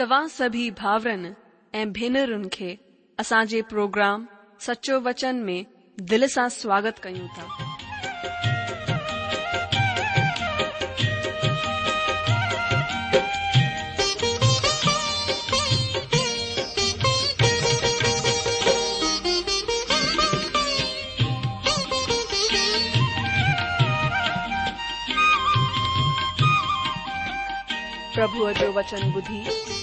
ت سبھی بھا بھی پروگرام سچو وچن میں دل سے سواگت کا پرچن بدھی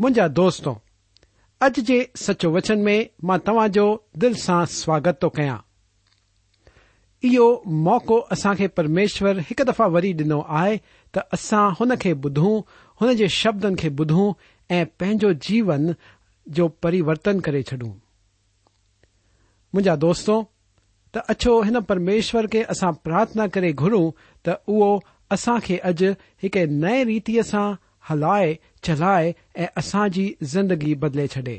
ما دور اج کے سچو وچن میں تاجو دل سے سواگت تو کیا موقع اصا پرمیشور ایک دفع وی ڈنو آئے تسا ہو بدوں کے شبدن کے بدوں ایو جیو جو پریورتن کروستوں تچھو پرمشور کے اا پرتھنا کری گروں تو اسا کے اج ایک نئے ریتی سات ہلائے چلائے اصا جی زندگی بدلے چڈے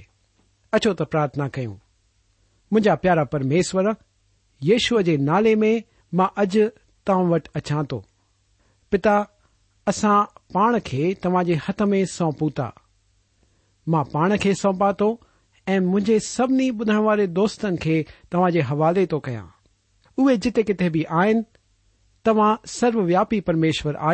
اچھو تارتھنا كیوں منجا پیارا پرمیشور یشو كے نالے میں ما اج تا وٹ اچان تو پتا اسا پان كے تاج ہت میں سوپوں تا ما پان كے سوپات مجھے سبھی بدھاوارے دوستن كے تاج حوالے تو كیا اوے جتے كتھے بھی آن تا سرو ویاپی پرمیشور آ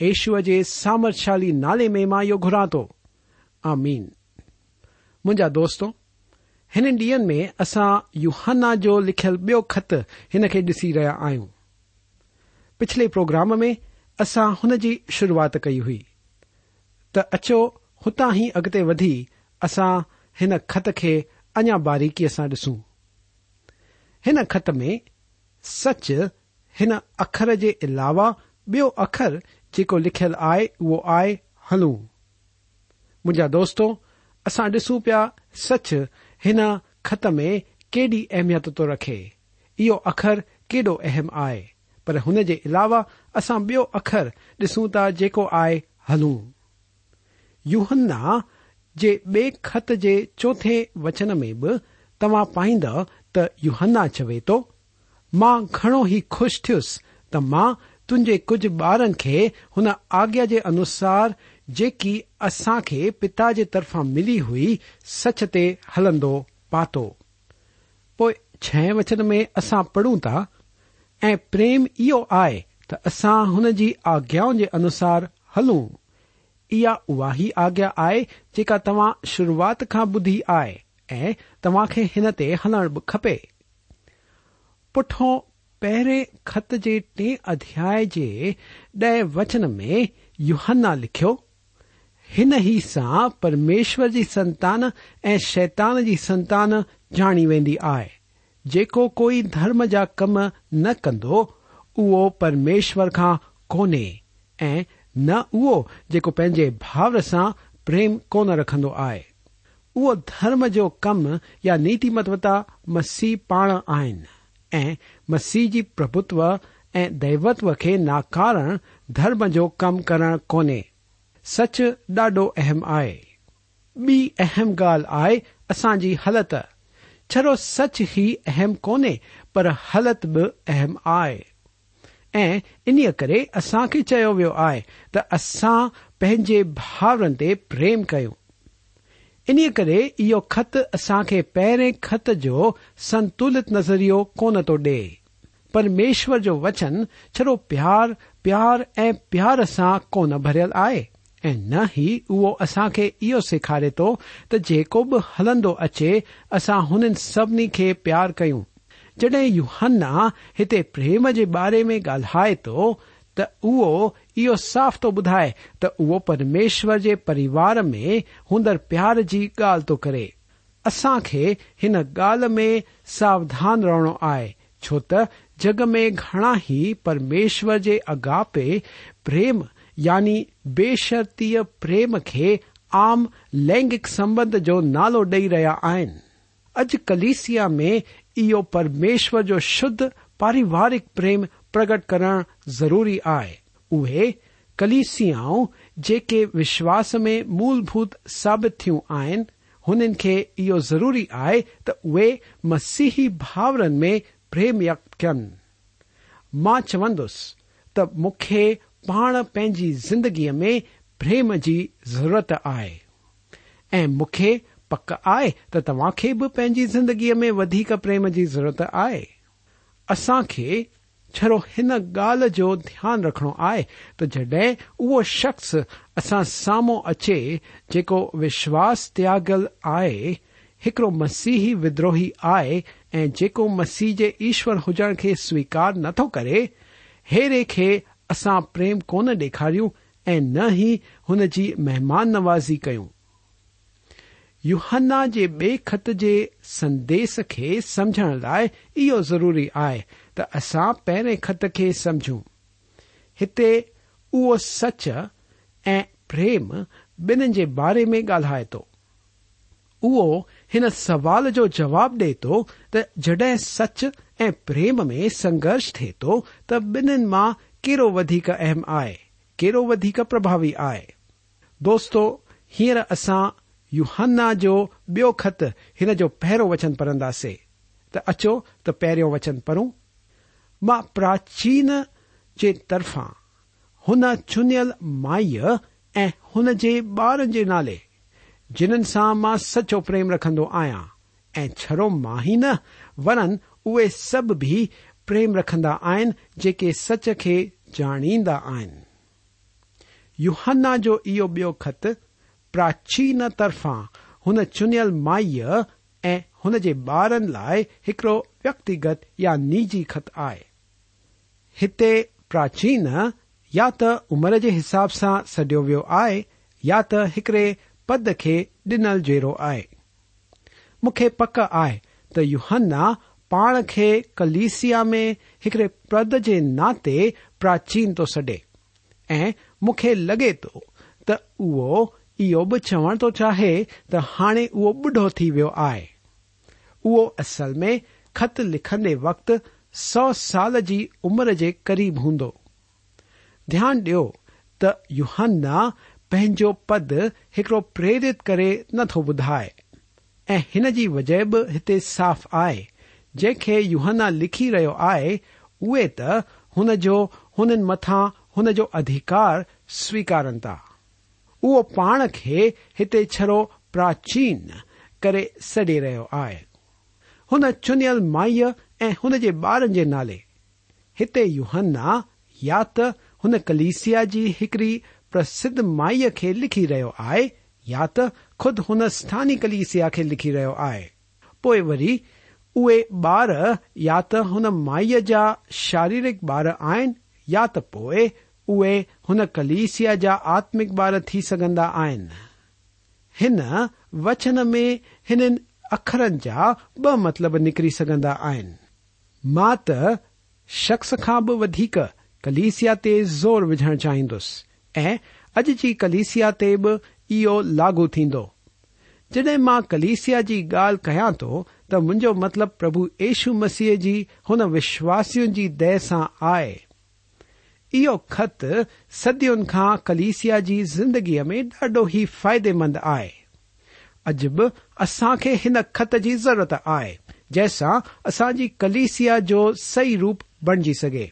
یشو کے سامرشالی نالے میں یہ گرا تو آ مین مجھا دوستوں ڈی میں اصا یوہانا جو لکھ بیا آئیں پچھلے پروگرام میں اصا ہوئی ہوئی تچو ہوتا ہی اگتے ودی اصا ان خط کے اجا باریکی سے ڈسوں ان خط میں سچ ان اخر کے علاوہ بيو اخرى ہے جيڪو لکيل آهي اهو آهي هلون. منهنجا دوستو اسان ڏسون پيا سچ هن خط ۾ ڪيڏي اهميت ٿو رکي. اهو اکر ڪيڏو اهم آهي پر هن جي علاوه اسان ٻيو اکر ڏسون ٿا جيڪو آهي هلون. يوهنا جي ٻئي خط جي چوٿي وچن ۾ به توهان پائيندؤ ته يوهنا چوي ٿو مان گهڻو ئي خوش ٿيس ته مان تنہے کچھ بارن کے ان آجا کے انوسار جکی اصا پتہ جرفا ملی ہوئی سچ تل پاتو پہ وچن میں اصا پڑھوں تا پریم او آئے تسا ہو جی آجاؤں کے انوسار ہلوں یہ آجا آئی جا تا شروعات کا بدھی آئے تما کے انعقے پہر خط کے ٹي ادھیا ڈہ وچن ميں يوہنہ لكھيو ہنہى سا پرميشور سنتان اي شيتان كى سنتان جانی ويدى آ جكو كوئم كا كم نہ كد او پرميشر كا كونے ايو جكو پين بھاور سرم كون ركھد آرم جو كم يا نيتىمتوتا مسیح پاڑ آن ۽ مسيح جي پرڀتو ۽ ديوتو کي ناڪارڻ ڌرم جو ڪم ڪرڻ ڪونهي. سچ ڏاڍو اهم آهي. ٻي اهم ڳالهه آهي اسان جي هلت. ڇڙو سچ ئي اهم ڪونهي پر هلت به اهم آهي. ۽ انهيءَ ڪري اسان کي چيو ويو آهي ته اسان پنهنجي ڀائرن تي پريم ڪيون انهيءَ ڪري اهو خط اسان کي پهرين خط جو سنتلت نظريو ڪونه ٿو ڏي پرميشور جو وچن ڇڙو پيار پيار ۽ پيار سان ڪونه ڀريل آهي. ۽ نه ئي اهو اسان کي اهو سيکاري ٿو ته جيڪو به هلندو اچي اسان هنن سڀني کي پيار ڪيون. جڏهن يهنا هتي پريم جي باري ۾ ڳالهائي ٿو او یہ ساف تو بدھائے تو او پرمیشور کے پریوار میں ہندر پیار کی گال تو کرے اصا خی گال میں سادھان رہنو آئے چوت جگ میں گڑا ہی پرمیشور کے آگا پریم یعنی بے شرتی پریم کے آم لینگک سمبند جو نالو ڈئی ریا آئ کلیسیا میں یہ پرمیشور جو شدھ پاروارک پریم پرٹ کرن ضروری آئے۔ کلیسیاؤں، جے وشواس میں ملبوت ثابت تھوں آئن کے یہ ضروری آئے تے مسیحی بھاورن میں پریم یکت کر چونس مخی جگی میں پریم کی ضرورت ہے مخ پک آئیے توا کے بھی پینی زندگی میں پریم کی ضرورت آئی ڇڙو هن ڳالهه جو ڌيان رکڻو آهي ته جڏهن اهو شخص اسان سامهون اچي جيڪو وشواس تياگل آهي هڪڙو مسيهي ودروهي آهي ۽ جيڪو مسيح جي ايشور هجڻ کي سويڪار نٿو ڪري هيري کي اسان پريم ڪونه ڏيکاريون ۽ نه ئي هن جي مهمان نوازي ڪيون. يهنا جي ٻئي کت جي سنديس کي سمجهڻ لاءِ اهو ضروري آهي اسا پہرے خط کے سمجھوں ہتو سچ اےم بن کے بارے میں گالائے تو او ان سوال جو جواب ڈی تو جڈ سچ اےم میں سنگرش تے تو بنو اہم آئے کیڑو ویک پربھاوی آئے دوستو ہیر اصا یوہانا جو خط انجوی پہرو وچن پڑھدا سی تو اچو ت پرو وچن پھون مان پراچين جي طرفان هن چنيل مائيءَ ۽ هن جي ٻارن جي نالي جنهن سان مان سچو پريم رکندو آهيان ۽ مان ئي نه ورن اهي سڀ به پريم رکندا آهن جيڪي سچ کي ڄاڻيندا آهن. يهنا جو اهو ٻيو خط پراچين طرفان هن چنيل مائيءَ ۽ هن جي ٻارن لاءِ هڪڙو ويڪتيگت يا نجي خط آهي هتي پراچين يا ته عمر جي حساب سان سڊيو ويو آهي يا ته هڪڙي پد کي ڏنل جهڙو آهي. مون کي پڪ آهي ته يهنا پاڻ کي ڪليسيا ۾ هڪڙي پد جي ناتي پراچين ٿو سڏي. ۽ مون کي لڳي ٿو ته اهو اهو به چوڻ ٿو چاهي ته هاڻي اهو ٻڍو ٿي ويو آهي. اهو اصل ۾ خط لکندي وقت سو سال کی عمر کے قریب ہنو دن ڈی توہن پہنچو پد ایک پریرت کری نتو بدائے ای وجہ بتے صاف آئے جن کے یوہن لکھی رہے آئے تن مت ہودھیکار سویكارن تا پان كے ہتھ چڑو پراچین كر سڈے رہے آہ ان چنل مائی ای بار جالے یہ تلسیا جی ایکڑی پرس مائی کے لکھی رہے آئے یا تُد ان ستانی کلیسیا لکھی رہے آئے وی اے بار یا تن مائی جا شارک بار آن یا تو اے ان کلیسیا جا آتمک بار تیکند آچن میں اکرن جا ٻه مطلب نڪري سگهندا آهن. مان ته شخص کان به وڌيڪ ڪليسيا تي زور وجهڻ چاهيندس ۽ اڄ جي ڪليسيا تي به اهو لاڳو ٿيندو. جڏهن مان ڪليسيا جي ڳالهه ڪيان ٿو ته منهنجو مطلب پرڀو يش مسيح جي هن وشواسين جي سان آهي. اهو خط صدين کان ڪليسيا جي زندگيءَ ۾ ڏاڍو ئي فائديمند آهي اڄ به اسان کي هن خط جي ضرورت آهي جنهن سان اسان جي ڪليسيا جو صحيح روپ بڻجي سگهي.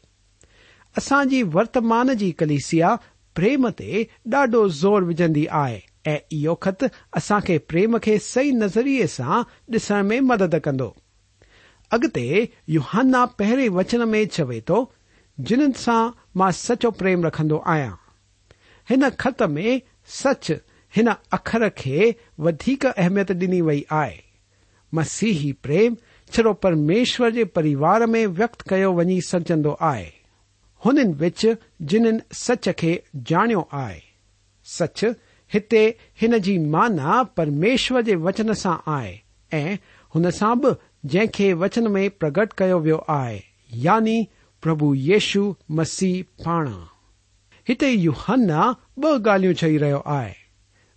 اسان جي ورتمان جي ڪليسيا پريم تي ڏاڍو زور وجهندي آهي ۽ اهو خط اسان کي پريم کي صحيح نظريي سان ڏسڻ ۾ مدد ڪندو. اڳتي يهانا پهرين وچن ۾ چوي ٿو جنهن سان مان سچو پريم رکندو آهيان. هن خط ۾ سچ اخر ویک اہمیت ڈنی وئی آئے مسیح ہی پریم چڑو پرمیشور کے پریوار میں ویقت کیا ونی سمجھو آئے وچ جنہیں سچ کے جانا ہے سچ ہت ہنج مانا پرمیشور کے وچن سے آئے ہو جن وچن میں پرگٹ کیا ویو آئے یعنی پرب یشو مسیح پان تے یو ہن ب گالی چھ رہی ہے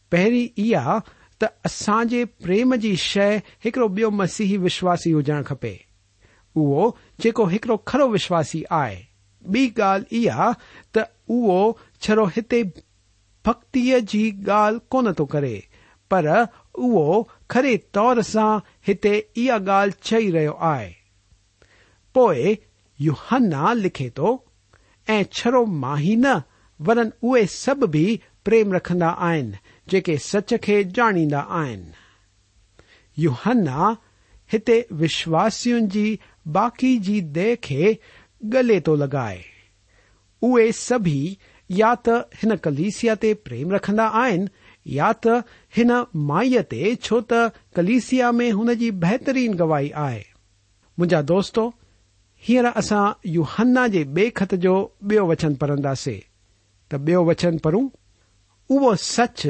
پہی یہ تساجی پریم کی شروع بیو مسیح وشواسی ہوجن کپے او جکو ایکڑو خرو وشواسی آئے بیال یہ توہ چڑوت کی گال کون تو او کر تور سے یہ گال چی رہے آئے یو ہن لکھے تو چڑو ماہی ن ون اے سب بھی پریم رکھد آ جے سچ کے جانی یو ہن ہت وشواسن جی باقی جی دہ کے گلے تو لگائے اے سبھی یا تین کلسیا تی پریم رکھد آ تین مائی تے چوت کلسیا میں ان کی بہترین گواہی آئے دوستو ہیر اصا یو ہن کے بے خط جو بہ وچن پڑھدا سی تو بہ وچن پھو او سچ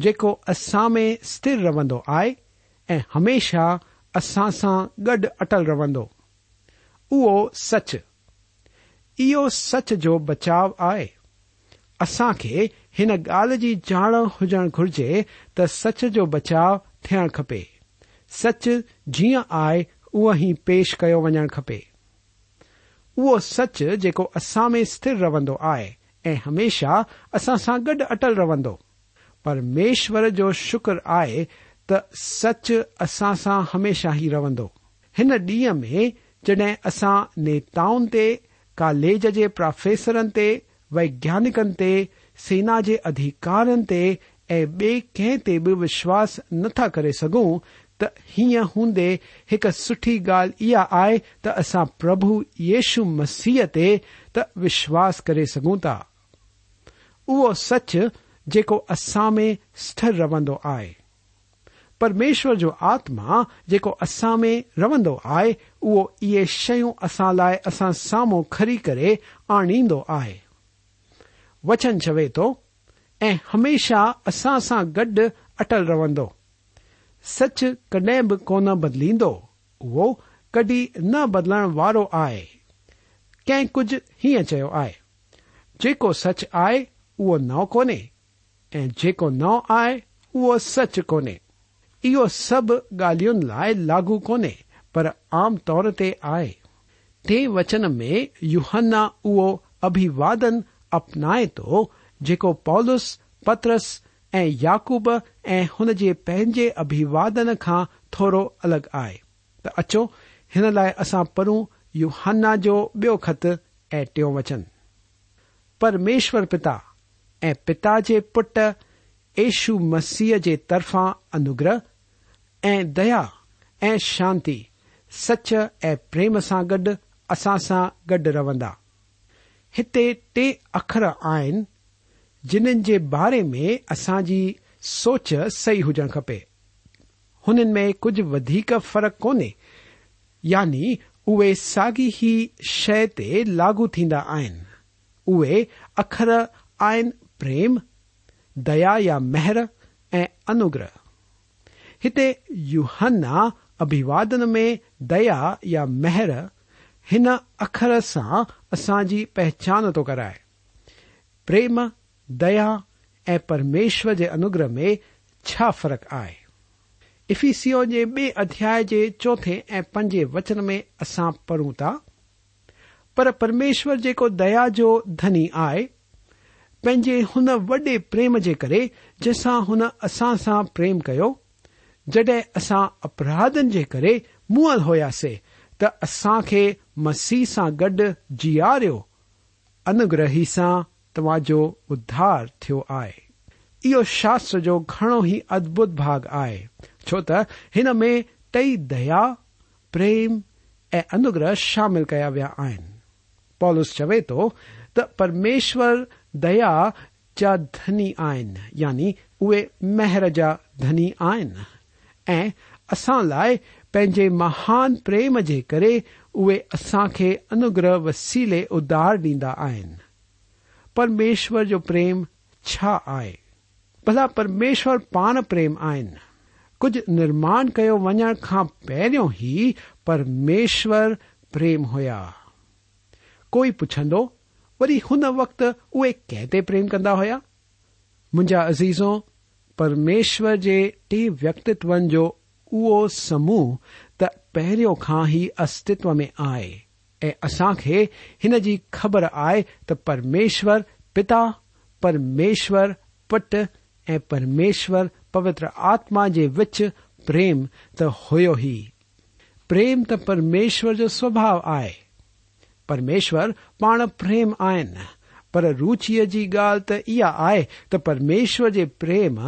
جيڪو اسان ۾ سٿر رهندو آهي ۽ هميشه اسان سان گڏ اٽل رهندو. اهو سچ. اهو سچ جو بچاءُ آهي. اسان کي هن ڳالهه جي ڄاڻ هجڻ گهرجي ته سچ جو بچاءُ ٿيڻ کپي. سچ جيئن آهي اهو ئي پيش ڪيو وڃڻ کپي. اهو سچ جيڪو اسان ۾ سٿر رهندو آهي ۽ هميشه اسان سان گڏ اٽل رهندو پرمیشور جو شکر آئے تو سچ اصاسا ہمیشہ ہی رو ان میں جڈیں اصا نیتاؤں تالج کے پوفیسر تیزانکن تینا کے ادھیکارن تی کہ وشواس نتھا کر سکوں ت ہوں ہندے ایک سٹھی گال یہ تو اصا پربھ یش مسیح تشواس کر سکوں تا۔ سچ ستر رومیشور جو آتما اسا میں رو آئے وہ یہ شو اسا لائ سام کڑی کرنی وچن چوے تو ہمیشہ اسا سا گڈ اٹل رو سچ کڈ کو بدلی اڈی نہ بدل والو آئے کہ کجھ ہے جچ آئے وہ نونے ج سچ کون او سب گال لائ لاگ کو آم تور تے ٹین وچن میں یوہن او ابھی ودن اپنائے تو جس پترس یاقوب اُن کے پے ابھی ودن کا تھوڑا الگ آئے تچو ان لائ ا پو یوہن جو خط اٹھ وچن پرمیشور پیتا ا پتا ج پٹ ایشو مسیح کے ترفا انوگ ادیا شانت سچ ارم سا گڈ اساس گڈ روندے ٹر آن جن کے بارے میں اصا سوچ سہی ہوجن خپے ان میں کچھ ودی فرق کون یعنی اے ساگی ہی شئے تاگ تھی اخر آن پریم، دیا یا مہر انوگرہ۔ یو ہن ابھی ودن میں دیا یا مہر ہم اخر سا اصا کی جی پہچان تو کرائے۔ پریم دیامشور کے انوگرہ میں فرق آئے۔ ایفیسیو کے بے ادیا چوتھے پج وچن میں اصا پڑوں تا۔ پرمیشور جو دیا جو دھنی آئے پے ہوڈ پیم کے کرے جسا ہن اصا سا پریم کیا جڈ اصا اپراہدھن جی موحل ہویاس تسا کے مسیح سے گڈ جی انگی سے تماجو ادار تھو آئے شاست جو گھنو ہی ادبت باغ آئے چوت ان میں تئی دیا پریم انوگرہ شامل کیا وا آئین پولیس چوے تو پرمیشور دیا جا دھنی یعنی اے مہر جا دس لائے پے مہان پر کرے اصا انگ وسیلے ادار ڈیندا پرمیشور جو پریم پرمیشور پان پریم آئی کچھ نرمان کیا ون کا پہرو ہی پرمیشور پریم ہوا کوئی پوچھ ون وقت او کی پرم كدا ہوا منچا عزیزوں پرمیشر كے ٹی وتو كو او سموہ تہروں كا ہی استو میں آئے۔ اصا خي جی خبر آئے ت پرميشور پتا پرمشور پٹ ايمشور پوتر آتما وچ پيم تو ہوم ت پرميشور جو سوبھاؤ آئے۔ پرمیشور پان پریم آئن پر روچی کی گال تے تو پرمیشور کے پریم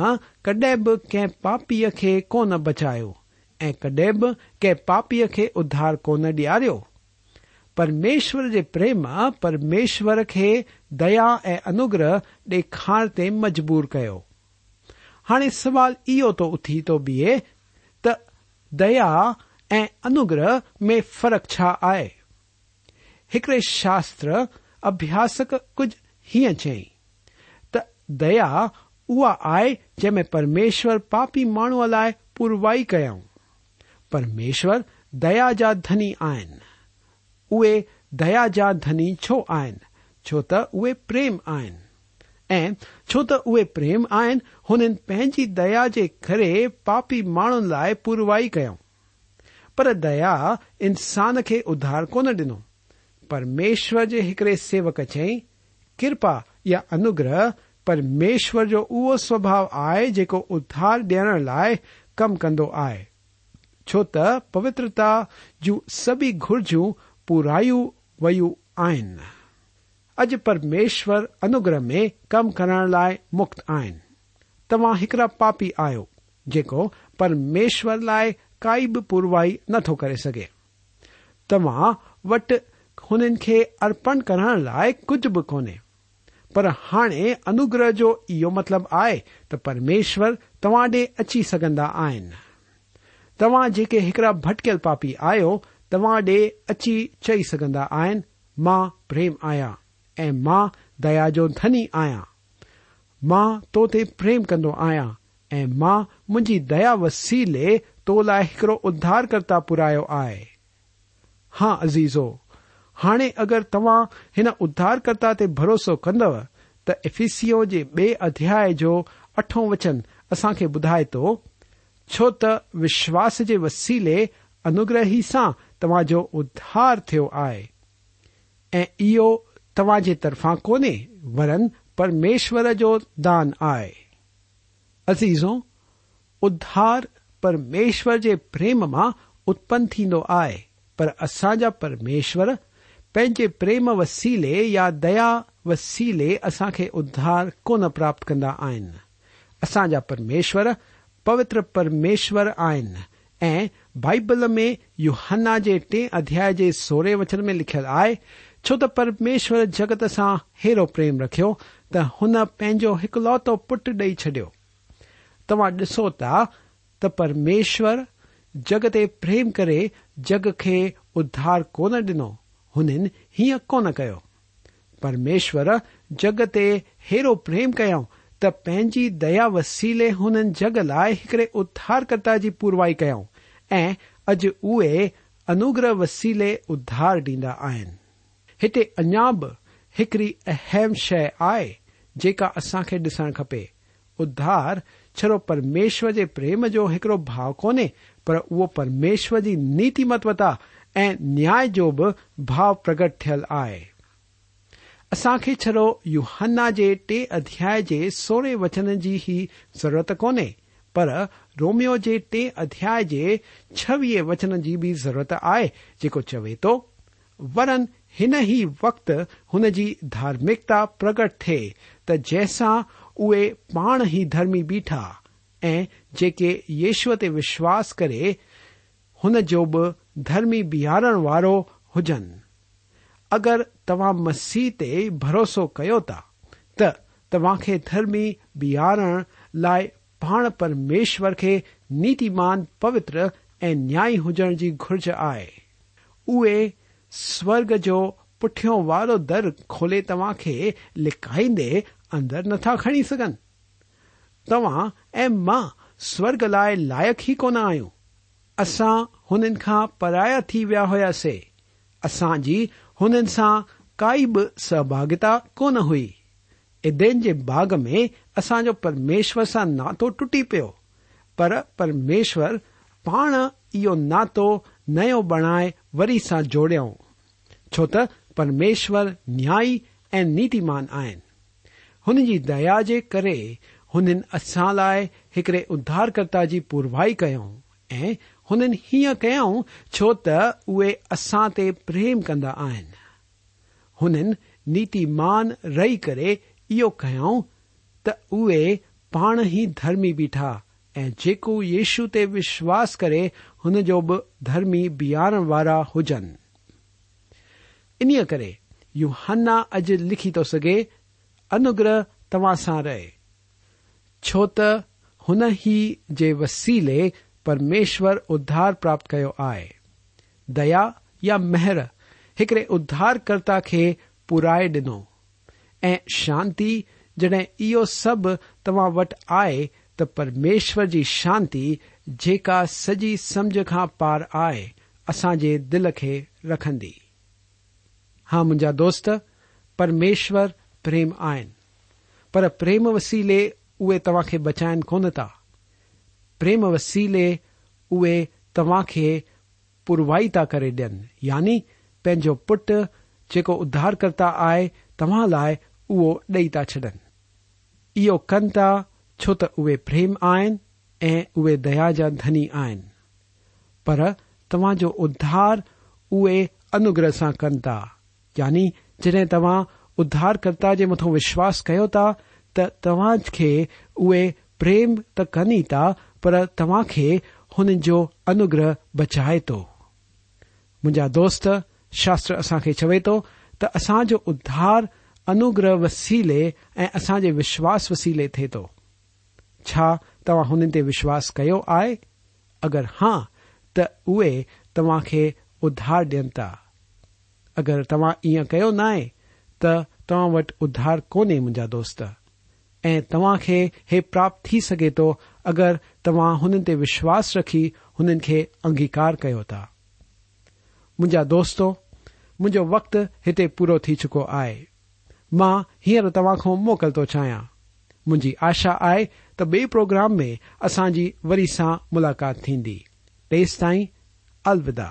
کدی بھی کاپی کے کون بچاؤ کدے بھی کاپی کے ادار کو ڈیارو پرمشر کے پریم پرمیشر کے دیا انوگرہ ڈکھا تجبور کر ہانے سوال اٹھ اتھی تو بہے تیا انگرہ میں فرق چھ آئے ایکڑ شاستر ابیاسک کج ہے چی تے جن میں پرمیشور پاپی ماحو لائ پورئی کارمیشور دیا جا دھنی اب دیا جا دھنی چھو آن چو تیم ایو تی پریم آن پینی دیا کے گھر پاپی ما لائے پوروائی کار دیا انسان کے ادھار کون ڈنو پرمیشور ایکڑے سیوک چی کرپا یا انگریہ پرمیشر جو او سوبھاؤ آئے جدھار ڈیڑھ لائ کم کدو آئے۔ چو ت پوترتا جب گرجوں پورائ اج پرمیشور انگرہ میں کم کرنے لائ مت آئیں تمام ایکڑا پاپی آ جمیشور لائک کا پوروائی نتھو کر سکے تما وٹ ارپن کرن لائ کچھ بھی کون پر ہانے انگریہ جو مطلب آئے تو پرمیشور توا ڈے اچھی تا جا بھٹکل پاپی آواز ڈے اچھی چی پریم آیا ما دیا جو دھنی آیا ماں توتے پریم کد آیا ماں مجھے دیا وسیلے تو لائک ادار کرتا پُرایا آئے ہاں عزیزو ہاںے اگر توا ہن ادھارکرتہ تے بروسو کندو ت ایفیسی بے ادیائے جو اٹھوں وچن اصا کے بدائے تو چوت وشواس کے وسیلے انوگرہی سے تواجو ادھار تھو ترفا کونے ورن پرمیشر جو دان آئے ازیزوں ادھار پرمشور کے پریما اتپن ٹھو آئے پر اصاجا پرمیشور جے پریم وسیلے یا دیا وسیلے اثا ادھار کواپت كند آن اثاجا پرمیشر پوتر پرمیشر آن ایبل میں یو ہن كے ٹي ادھايے سورے وچن ميں لكھيل آو تو پرميشور جگت سے ہيرو پيم ركھيا تو ہن پينجو اكلوتو پٹ ڈي چڈو تعا ڈيسو تا پرمشور جگ تيم كے جگ كے ادھار کون ڈنو۔ ہوں کون کرمیشور جگ تریم کيں تو پینی دیا وسیلے ہون جگ لائے ایکڑے ادھار كرتہ كی پوروائی كیوں ایج اے انوگرہ وسیلے ادھار ڈیندا آن اجا بڑی اہم شہر جكا اصا كے ڈسن كے ادھار چڑو پرمیشر كے پریم جو ایکڑو بھاؤ كونے پر وہ پرمیشور جی نیت متوتا نیا جو بھی بھاؤ پرگٹ تھل آسا چڑو یوہانا کے ٹھیا سورہ وچن کی ہی ضرورت کو رومیو کے ٹھیا چھو وچن کی بھی ضرورت آ جرن ان ہی وقت ہنجارکتا پرگٹ تھے تو جیسا اے پا ہی درمی بیٹھا جے یشو تی وشواس کرے ہو درمی بہار والوں ہوجن اگر تعا مسیح تی بھروسو تا تا کے درمی بن لائے پان پرمیشور کے نیتمان پوتر ای نیائی ہوجن کی جی گرج آئے۔ سورگ جو پٹوں والو در کھلے تعوی لکھائی ادر نتا کھڑی سن تا سورگ لائے لائق ہی کون آئیں اسا کا پایا ہوا سی اصاجی ہوائی ب سہاگتا کون ہوئی۔ ادین جاگ میں اصا جو پرمیشور سے ناتو ٹری پی پرمیشور پان یہ ناتو نیوں بنائے وری سا جو ت پرمیشور نیائی نیتیمان آئیں جی دیا جی ہوا لائ ایک ادار کرتا کی پوروائی کوں ای انی کہ چو تے اصا تیم كند آن نیت مان رہ كر یہ كیوں تے پان ہی درمی بیٹھا جی یشو تی وشواس كے انجو بیاں ہوجن ان كر یو ہنا اج لكھی تو سگے انگریہ تاسا رے چو تی وسیلے پرمیشور ادھار پاپت کیا آئے۔ دیا یا مہر ایکڑے ادھار کرتا کے پورائے ڈنو۔ ای شان جڈ یہ سب تم وی تومیشور کی جی شانت جا سجی سمجھ پار آئے اصاجی دل کے رکھندی ہاں مجھا دوست، پرمیشور پریم آئن پریم وسیلے اوے توا کے بچن کون تا پریم وسیلے اوے توا کے پوروائی تا کر ڈین یعنی پینو پوٹ جدارکرتہ آئے تما لائ ڈی تا چن كن تا چو تو اوے پریم آن ای دیا جا دن پر توا جو ادھار اے انگرہ سے كن تا یعنی جدیں تا ادارکرتا متوں وشواس كہ توا كے اوے پریم تنی ت پر تا ہوگرہ بچائے تو مجا دستر اصا چوے تو اصا جو ادھار انوگرہ وسیلے اصاج وشواس وسیلے تے تو وشواس کرے اگر ہاں توئے توا کے ادھار ڈین تا اگر تما کرے تو تم وٹ ادھار کون مجا دوست توا کے ہے پاپت سکے تو اگر تا ہن پے وشواس رخی ہوگیکار کروا مجھا دوستوں مجھے وقت ہت پورا چکو آئے ہینر تا موکل تو چاہیے مجھے آشا آئے تو بے پوگرام میں اصاجی وری سا ملاقات تھی تیس تائی الدا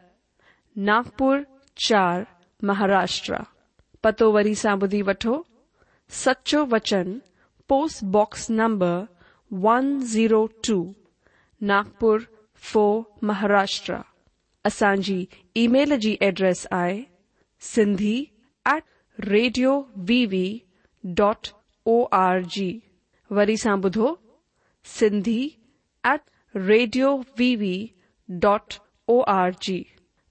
ناگپر چار مہاراشٹر پتو وی سا بدھی وٹو سچو وچن، post box number one zero two. Nagpur four Maharashtra اچانى ای میل كى جی address آئى set radio V V dot O R G. ودھو set radio V V dot O R G